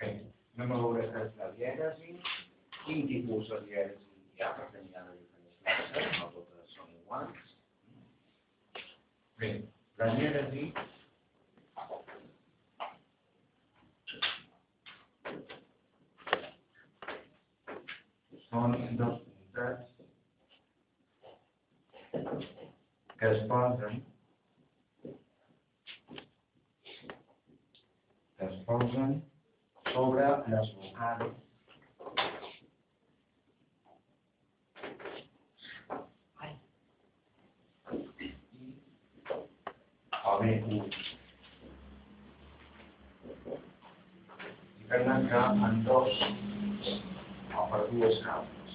Bé, anem a veure què és la dièresi, quin tipus de dièresi hi ha, perquè n'hi ha de diferents classes, no totes són iguals. Bé, la dièresi són dos puntats que es posen que es posen sobre les vocals o bé u. I tant que en dos o per dues causes.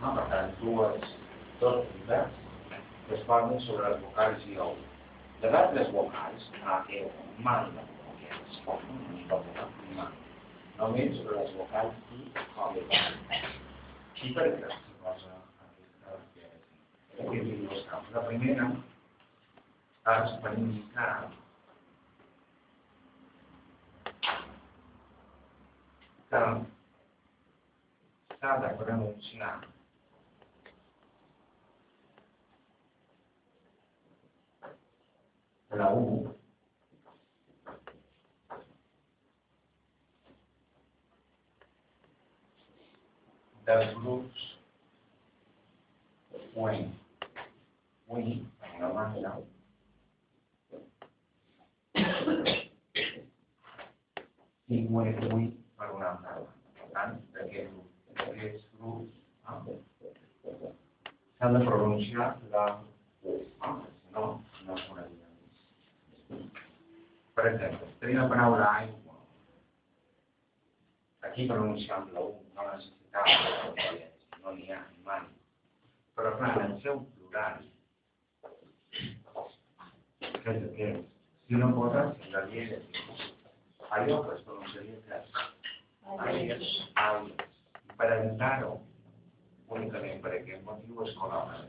No, per tant, dues, dos que es sobre les vocals i ou. Les altres vocals, a, e, o, mal, que es posen una mica vocal, mal. Només sobre les vocals i o, e, I per què es posa aquesta dièresi? Aquí hi ha dues causes. La primera és per indicar que s'ha de pronunciar la U dels grups Wen, Wen, per una banda, i Wen, Wen, per una altra banda. Per tant, d'aquests grups, d'aquests grups, ah, s'ha de pronunciar la U, ah, si no, no sonaria. Per exemple, tenim la paraula aigua. Aquí pronunciam la U, no necessitava, no n'hi ha mai. Però clar, en el seu plural, què és aquest? Si no posa la dièresi, allò que es pronunciaria que àries, àries. I per evitar-ho, únicament per aquest motiu es col·loca.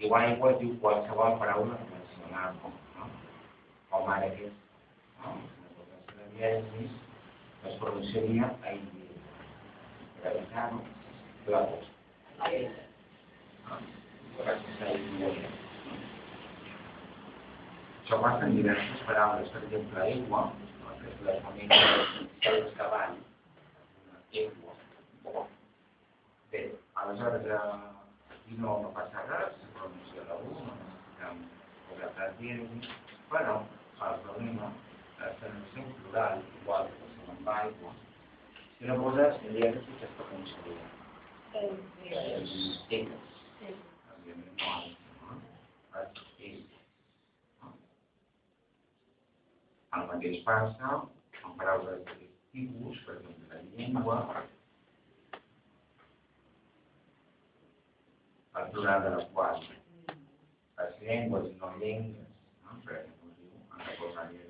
Diu aigua, diu qualsevol paraula relacionada, no? Com ara aquest, La dièresi es pronunciaria aigua. Per evitar-ho, la voz. Gràcies a aigua. Això passa en diverses paraules, per exemple, aigua, que és la família dels cavalls, aigua. Bé, aleshores, eh, i no, no passa res, se pronuncia la U, no necessitem dièresi, però el problema és que en el seu plural, igual que se amb aigua, si no poses el dièresi, que es pronunciaria? Els temes. Òbviament, no aigua, no? Els temes. El mateix passa amb paraules d'aquest tipus, per exemple, la llengua, el plural de la qual les llengües i no llengües, no? per exemple, diu, han de posar amo,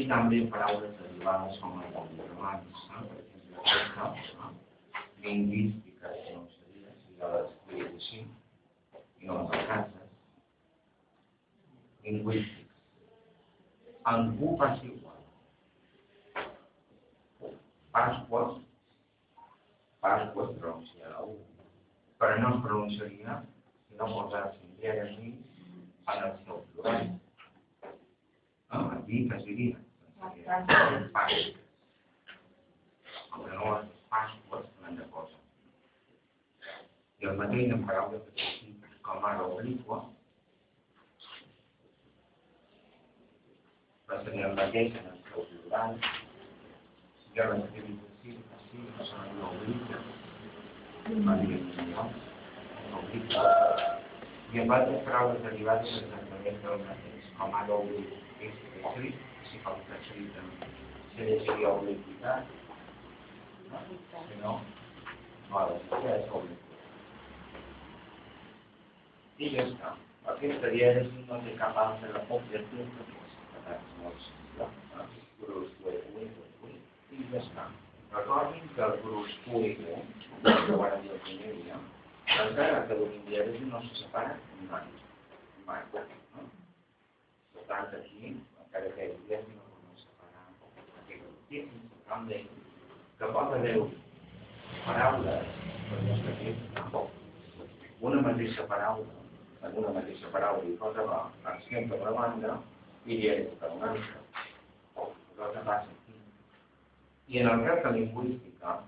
i també paraules derivades com les germans, no? per exemple, aquesta, no? lingüística, que no seria, si jo l'escriu així, i no les cases, lingüística en U passa igual. Pasqua, Pasqua es pronuncia la U, però no es pronunciaria si no posessin dièresi en el seu plural. Què seria? Pasques. Aunque no les Pasques n'han de posar. I el mateix en com ara obliqua, va ser el mateix en el seu plural. Jo l'escrivit així, així, no se m'ha obligat. Va dir no, obliga. I en altres paraules derivades exactament del mateix, com ara oblit, és escrit, si com que escrit se llegiria obligat. No? Si no, no ha de ser, és obligat. I ja està. Aquesta dièresi no té cap altre objectiu que aquesta. molts grups i ja està. Recordin que el grup Público, que van dir el primer dia, encara que l'Olimpíada no se separa mai. Mai. Aquí, encara que hi ha no separar aquest. Amb ell, que pot haver paraules, per nostre temps, tampoc. Una mateixa paraula, en una mateixa paraula hi pot haver accent per una banda i dièric per una altra. Cosa passa aquí. I en el cas de lingüística,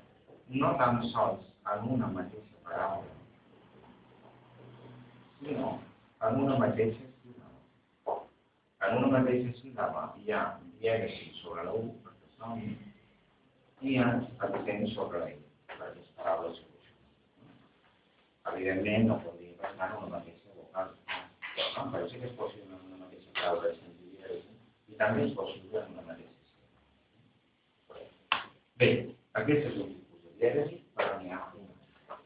no tan sols en una mateixa paraula, sinó en una mateixa. En una mateixa síl·laba hi ha dièresis sobre la U, perquè són, i hi ha accent sobre la I, per les paraules que Evidentment, no podria passar en una mateixa vocal. No? Però sí que és possible en una mateixa paraula sentir dièresis, i també és possible en una mateixa Bé, aquest és un tipus de dièresis, però n'hi ha una.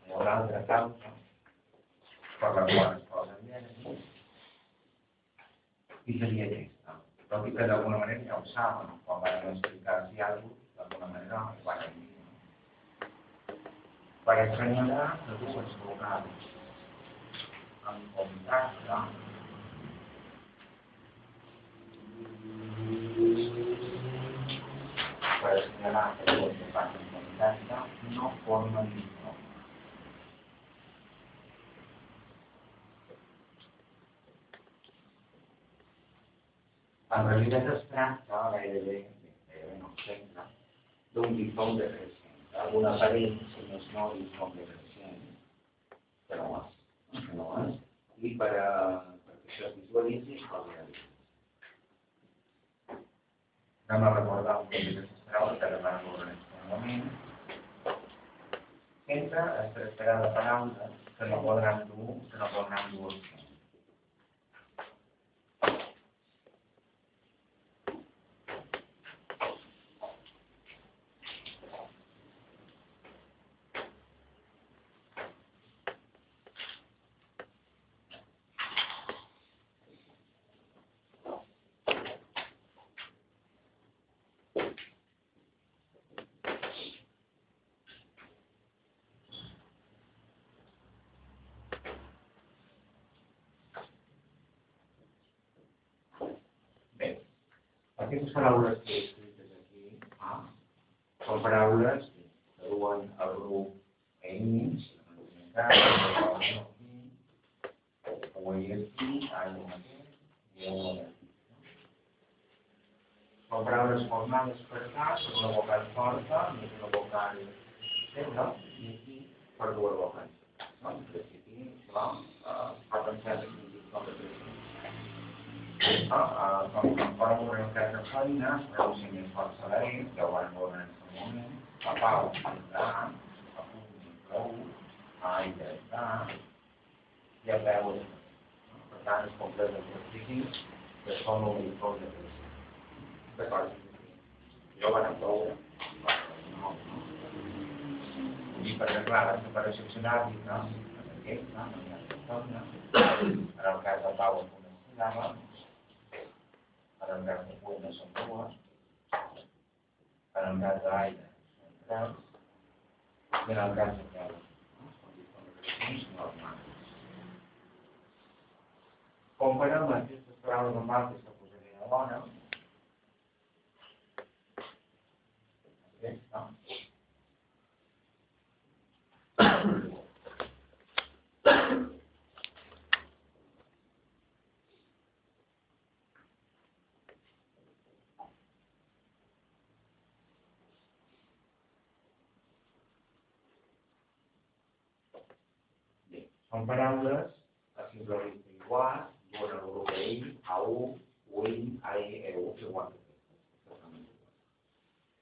Hi ha una altra causa per la qual es posa dièresis aquesta. Tot i que d'alguna manera ja ho saben, quan van explicar si alguna d'alguna manera ho van dir. Per assenyalar que dues vocals en contacte per assenyalar que dues vocals en contacte no formen En realitat es tracta gairebé, gairebé no sempre, d'un difon decreixent, d'algun aparell, si més no, difon decreixent, que no és, que no és, i per a, perquè això es visualitzi, es a dir. Anem a recordar un cop d'aquestes paraules que ara van veure en aquest moment. Sempre es tractarà de paraules que no podran dur, que no podran dur aquestes paraules que he aquí ah, són paraules que duen el grup eins, o hi aquí, algo mateix, i Són paraules formades per cas, una vocal forta, una vocal i aquí per. Feina, si més que ho van veure en aquest moment, a pau, a a punt, prou, a a i a peu, per tant, es completa el prestigi, que són uniforme de prestigi. D'acord? Jo van veure. No, no. I perquè, clar, la separació aquesta, no hi ha persona, en el cas de Pau, una síl·laba, de Puebla són dues, en el cas tres, i en el cas de normals. Comparem aquestes paraules amb altres que posaré a l'hora, aquesta, Són paraules a sincronitzar igual, grup ell, a u, ull, ai, eu, igual.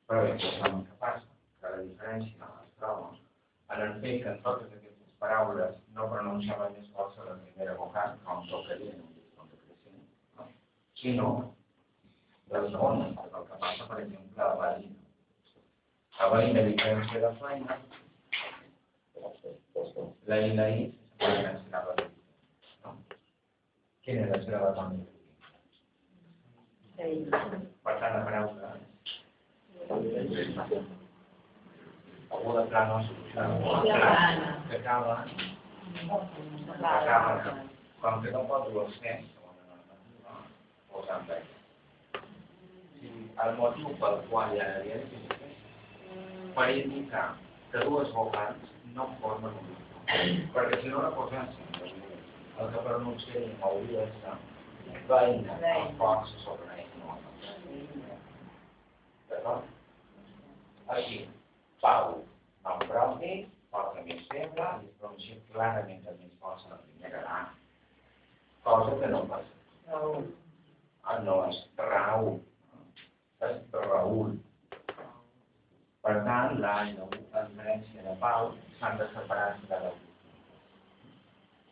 Però bé, ja saben què passa, que la diferència es troba en el fet que totes aquestes paraules no pronunciava més força la primera vocal, com tocaria en un discurs de creixent, no? sinó la segona, el que passa, per exemple, a Valina. A Valina, a diferència de feina, la i la i Quina és la seva dona? Per tant, la paraula... algú de pla no que acaben, que acaben, com que no pot dur el sens, segons la normativa, posant beca. Si el motiu pel qual hi ha la per indicar que dues vocals no formen un grup. Perquè si no la posessin, el que pronunciaríem hauria de ser veïna, el foc sobre no. D'acord? Aquí, Pau, el propi, porta més feble i es pronuncia clarament amb més força la primera A. Cosa que no passa. Ah, no és Raül, és Raül. Per tant, l'A i la U, en diferència de Pau, s'han de separar de la U.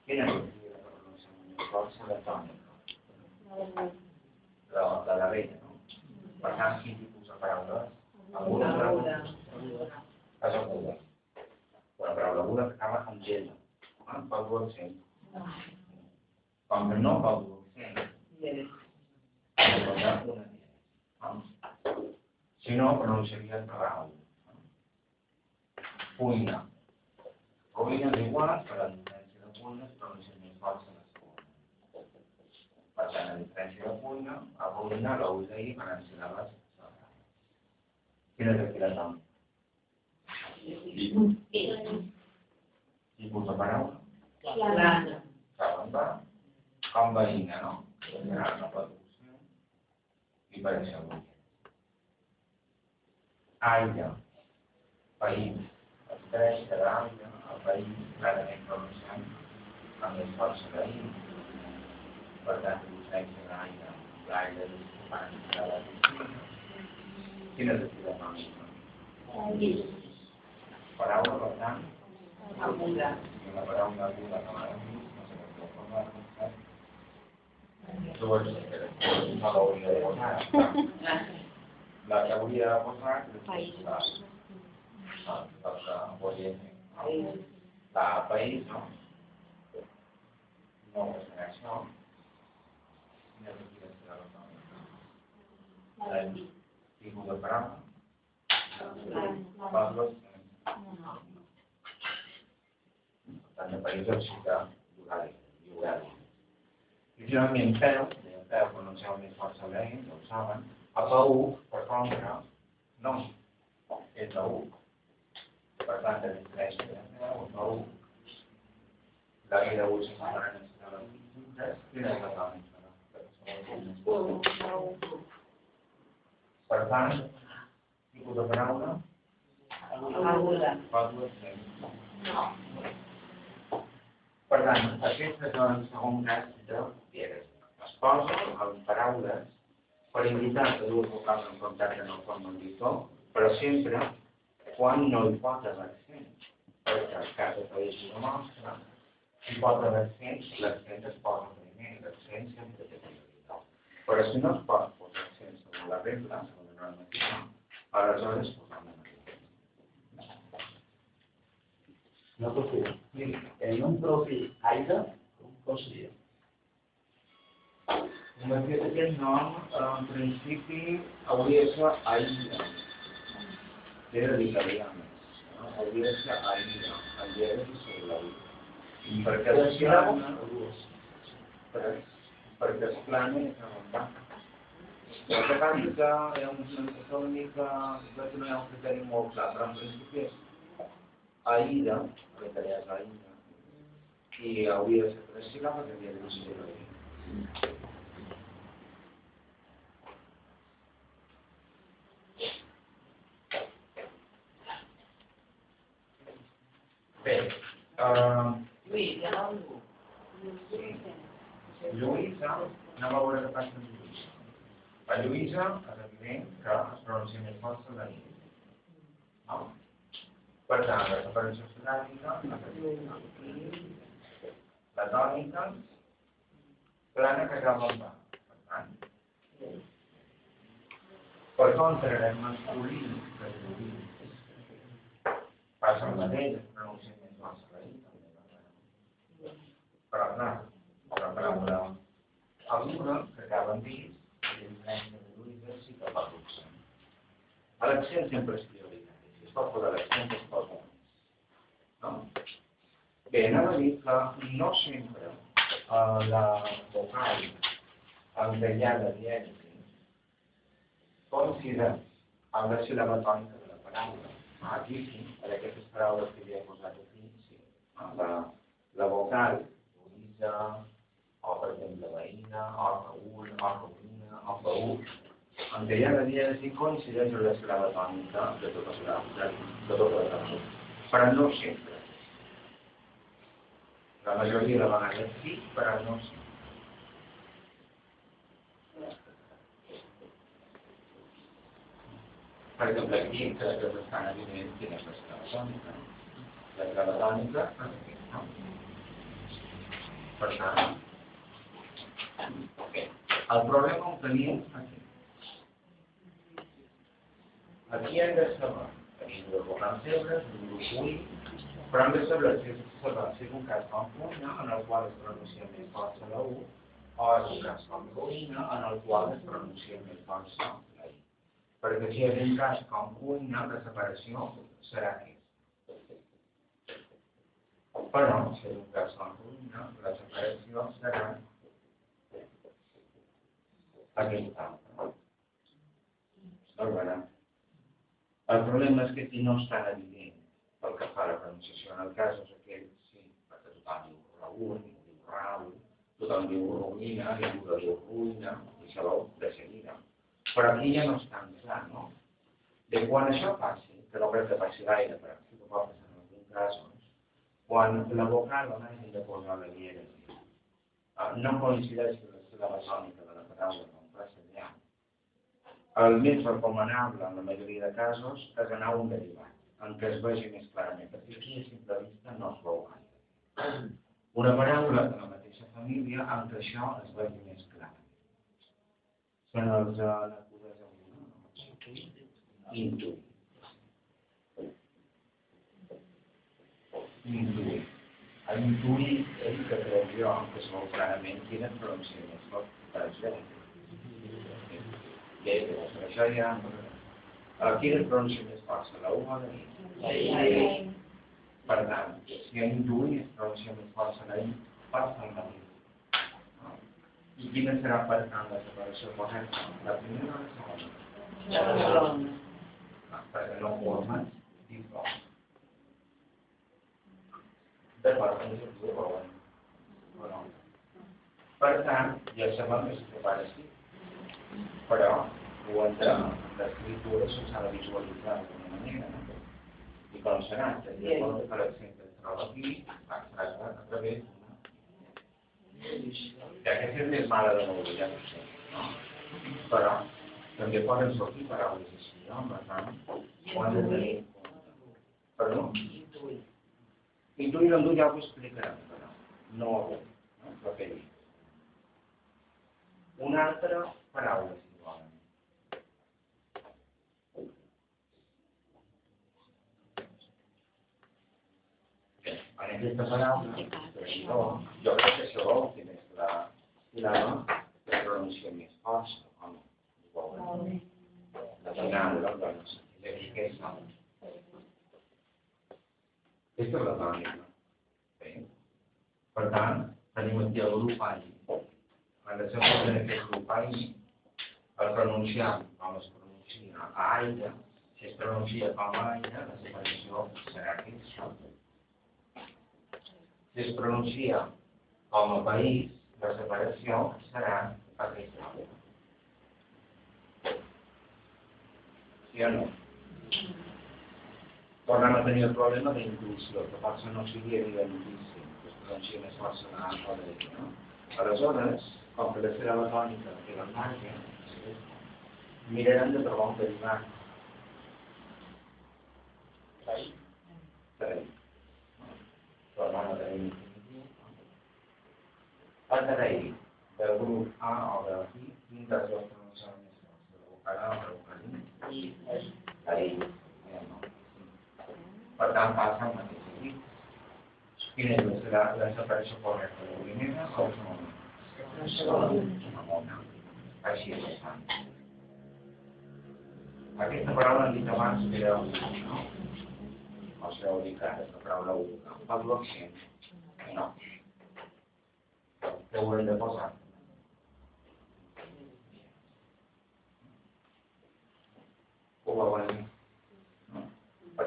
Quina és la pronuncia amb més força de tònica? La, la darrera, no? Per tant, quin tipus de paraules? Aguda, aguda. És aguda. Una paraula aguda que acaba amb gel. Eh? Pel dur accent. Com que no pel eh? Si no, pronunciaria rau. Cuina. Cuina és igual, però la diferència de cuina es pronuncia més força la segona. Per tant, la diferència de cuina, a cuina la usa ahir per síl·labes Quina és la nom? Tipus de paraula? Com veïna, no? Gran la traducció. I per exemple. Aire, país. Tres de l'aire, el país, clarament pronunciant amb més força d'ahir. Per tant, diferència d'aire, l'aire és fan de la. Quina és la nom? Paraula, per tant, Aguda. la paraula aguda que m'ha no sé per què forma de pensar. Dues, no l'hauria de posar. La que hauria de posar és la, la, la que volia fer. La país, no? No és en això. I la que quiere ser la La tipus de paraula. Parlo, tant de país com ciutat, llogari, llogari. I finalment peu, el peu pronunciava més força bé, ja ho saben, a PU, per contra, no, és la U. Per tant, la diferència de peu, a PU, la I de U se separa en la llibres, quina és la tònica? Per tant, tipus de paraula, Aguda. Per tant, aquest és el segon cas de Pieres. Es posa en paraules per indicar que dues vocals en contacte no formen dictor, però sempre quan no hi pot haver accent. Perquè el cas de país no mostra, hi pot haver accent, l'accent es posa primer, l'accent sempre té prioritat. Però si no es pot posar accent sobre la regla, sobre la normativa, aleshores posam la No qüestió. Miri, en un propi aire, com seria? Només que aquest nom, en principi, hauria de ser Aïda. Era l'italià més. no? Hauria de ser Aïda. Aïda és sobre la vida. Perquè es plana, perquè, perquè es plana i s'aguanta. La mecànica és una sensació una mica, crec que no hi ha un criteri molt clar, però en principi és Aïda, l'italià és Aïda, i hauria de ser tres síl·labes i havia de ser la vida. Bé, uh, algú. Lluïsa, anem a veure què passa amb Lluïsa. A Lluïsa és evident que es pronuncia més força la I. No? Per tant, la separació fonètica, la tònica, plana que acaba amb. Per tant, per contra, el masculí, que és Lluís, passa el mateix, I. també. Però clar, la paraula aguda, que acaba en dis, i la diferència de Lluïsa sí que fa l'accent. L'accent sempre és prioritari. Si es pot posar l'accent, es pot Bé, anava a dir que no sempre eh, la vocal encaixada diètica coincideix amb la síl·laba tònica de la paraula. Ah, Aquí sí, per aquestes paraules que posat aquí, sí. Ah, La, la vocal, Luisa, o per exemple veïna, o Raül, o Romina, o Paul, en què hi ha la dièresis coincideix amb la síl·laba tònica de totes les de, de totes les paraules. Però no sempre. La majoria de vegades sí, però no sempre. Per exemple, aquí que, que s'estan evident quina és la síl·laba tònica. La síl·laba tònica? Per tant, el problema el tenim aquí. Aquí hem de saber, tenim dos vocals sebres, un grup únic, però hem de saber si, saber si és un cas com una, en el qual es pronuncia més força la U, o és un cas com ruïna, en el qual es pronuncia més força la I. Perquè si és un cas com cuina, la separació serà aquí. Però, és un cas com ruïna, la separació serà aquesta. Perdona. El problema és que aquí no tan evident pel que fa a la pronunciació. En el cas és aquell, sí, perquè tothom diu Raül, diu Raül, tothom diu Romina, ningú diu Ruïna, i veu de seguida. Però aquí ja no és tan clar, no? De quan això passi, que no crec que passi gaire, però sí que pot en alguns casos, quan la vocal on hagi de posar la dièresi no coincideix amb la síl·laba tònica de la paraula com allà, el més recomanable en la majoria de casos és anar a un derivat, en què es vegi més clarament, perquè aquí a simple vista no es veu gaire. Una paraula de la mateixa família en què això es vegi més clarament. Són els uh, n'acudes a Intuir. Intuir. A intuir és que crec jo que es veu clarament quina pronuncia més fort per exemple. Bé, però per això ja... Uh, quina pronuncia més força, la U o la I? Per tant, si a intuir es pronuncia més força la I, passa el I. I quina serà per tant la separació correcta? La primera o la segona? La segona. Ah, perquè no formen difós. D'acord, ens ho proven. O no? Per tant, ja sabem que es prepara així. Però, ho entra en l'escriptura s'ha de visualitzar d'alguna manera, no? I com serà? Tenia compte que l'accent que es troba aquí es tracta a través ja que és més mala de nou, ja ho sé, no? Però també poden sortir paraules així, no? Per tant, ho han de tenir. Perdó? Dur ja ho explicarem, però no avui, no? Repetir. Una altra paraula, si volen. En aquesta paraula, jo, jo crec que això que és la síl·laba que pronuncia més força, home, igual. La la doncs, és no. Aquesta és la tònica. Bé. Per tant, tenim aquí el grup AI. En la segona d'aquest grup AI, el pronunciam com es pronuncia a aire, si es pronuncia com a aire, la separació serà aquesta. Si es pronuncia com a país, la separació serà aquesta. Sí o no? Tornem a tenir el problema d'intuïció, que potser no sigui es pronuncia més altra o l'altra, no? Aleshores, com que la seva tònica que la marca, mirarem de trobar un derivat. Traït. Tornem a tenir infinitiu. El traït del grup A o de I, quin dels dos pronunciaven més? La vocal A o la vocal I? Traït. Per tant, passa el mateix aquí. Quina és la, la separació correcta? La primera o la segona? La segona. Així és. Aquesta paraula hem dit abans que era un, no? o sigui, vol dir que aquesta paraula única. Parlo accent. No. Què ho hem de posar? Ho veuen.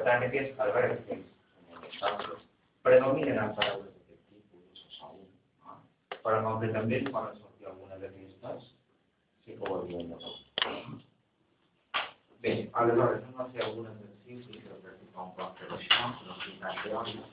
No? Per tant, aquests albergs que predominen en paraules d'aquest tipus, això segur. No? Però com que també ens poden sortir alguna d'aquestes, sí que ho hauríem de posar. Bé, aleshores, no sé, algun exercici que practicar un poc per això, per l'explicar teòric.